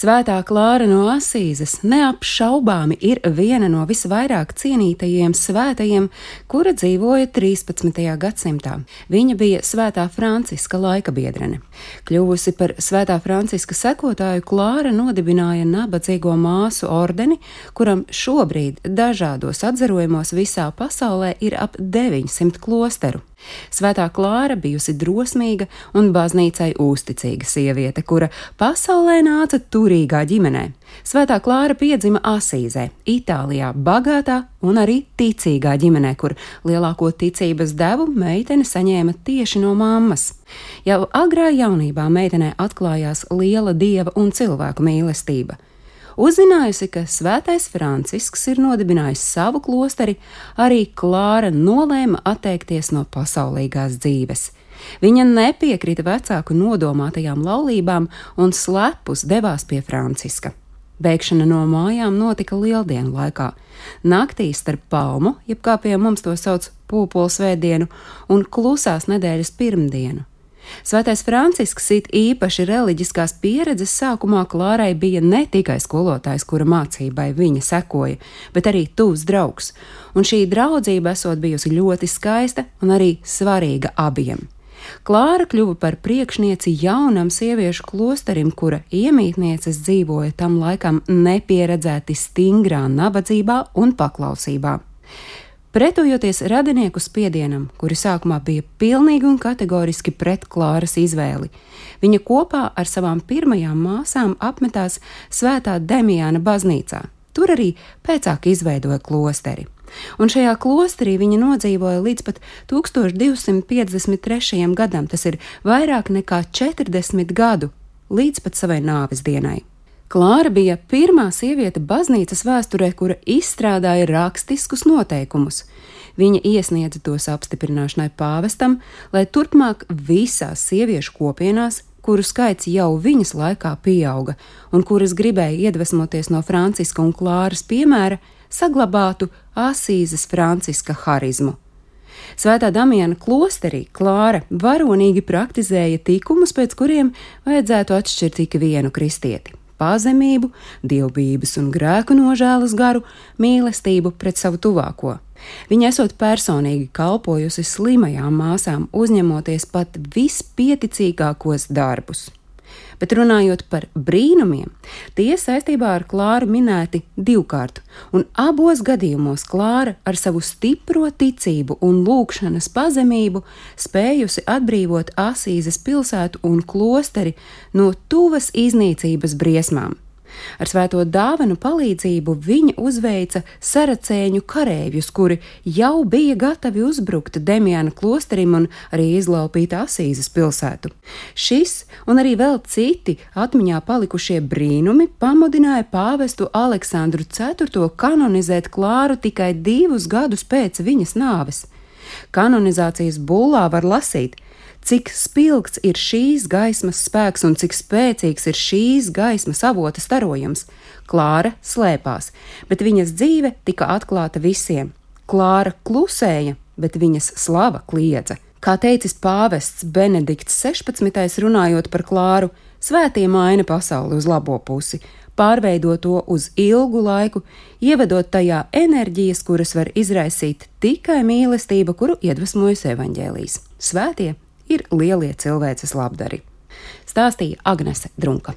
Svētā Klāra no Asīzes neapšaubāmi ir viena no visvairāk cienītajiem svētajiem, kura dzīvoja 13. gadsimtā. Viņa bija Svētā Franciska laika biedrene. Kļuvusi par Svētā Franciska sekotāju, Klāra nodibināja nabadzīgo māsu ordeni, kuram šobrīd dažādos atzarojumos visā pasaulē ir ap 900 klosteru. Svētā Klāra bijusi drosmīga un baznīcai uzticīga sieviete, kura pasaulē nāca turīgā ģimenē. Svētā Klāra piedzima Asīzē, Itālijā, bagātā un arī ticīgā ģimenē, kur lielāko ticības devu meitene saņēma tieši no mammas. Jau agrā jaunībā meitenē atklājās liela dieva un cilvēku mīlestība. Uzzinājusi, ka Svētais Francisks ir nodibinājis savu klosteri, arī Klāra nolēma atteikties no pasaulīgās dzīves. Viņa nepiekrita vecāku nodomātajām laulībām un slepus devās pie Franciska. Bēgšana no mājām notika lieldienu laikā. Naktī starp palmu, jeb kā pie mums to sauc pūpoles svētdienu, un klusās nedēļas pirmdienu. Svētais Francisks it īpaši reliģiskās pieredzes sākumā Klārai bija ne tikai skolotājs, kura mācībai viņa sekoja, bet arī tuvs draugs, un šī draudzība esot bijusi ļoti skaista un arī svarīga abiem. Klāra kļuva par priekšnieci jaunam sieviešu klosterim, kura iemītnieces dzīvoja tam laikam nepieredzēti stingrā nabadzībā un paklausībā. Pretojoties radinieku spiedienam, kuri sākumā bija pilnīgi un kategoriski pret Klāras izvēli, viņa kopā ar savām pirmajām māsām apmetās Svētā Demijāna baznīcā. Tur arī pēcāk izveidoja klosteri. Un šajā klosterī viņa nodzīvoja līdz pat 1253. gadam, tas ir vairāk nekā 40 gadu, līdz pat savai nāves dienai. Klāra bija pirmā sieviete baznīcas vēsturē, kura izstrādāja rakstiskus noteikumus. Viņa iesniedza tos apstiprināšanai pāvestam, lai turpmāk visās sieviešu kopienās, kuru skaits jau viņas laikā pieauga, un kuras gribēja iedvesmoties no Franciska un Klāras piemēra, saglabātu Asīzes Franciska harizmu. Svētā Damiana klosterī Klāra varonīgi praktizēja tikumus, pēc kuriem vajadzētu atšķirt ik vienu kristieti pazemību, dievbijības un grēku nožēlas garu, mīlestību pret savu tuvāko. Viņa esot personīgi kalpojusi slimajām māsām, uzņemoties pat vispieticīgākos darbus. Bet runājot par brīnumiem, tie saistībā ar Klāru minēti divkārt, un abos gadījumos Klāra ar savu stipro ticību un lūgšanas pazemību spējusi atbrīvot Asīzes pilsētu un klosteri no tuvas iznīcības briesmām. Ar svēto dāvanu palīdzību viņa uzveica saracēņu kareivjus, kuri jau bija gatavi uzbrukt Demjāna klosterim un arī izlaupīt Asīzes pilsētu. Šis un arī vēl citi atmiņā palikušie brīnumi pamudināja pāvestu Aleksandru IV kanonizēt Klāru tikai divus gadus pēc viņas nāves. Kanonizācijas bullā var lasīt, cik spilgts ir šīs gaismas spēks un cik spēcīgs ir šīs gaismas avota starojums. Klāra slēpās, bet viņas dzīve tika atklāta visiem. Klāra klusēja, bet viņas slava kliedza. Kā teicis pāvests Benedikts 16. runājot par Klāru, svētie maina pasauli uz labo pusi, pārveido to uz ilgu laiku, ievedot tajā enerģijas, kuras var izraisīt tikai mīlestība, kuru iedvesmojas evaņģēlijas. Svētie ir lielie cilvēces labdari. Stāstīja Agnese Drunka.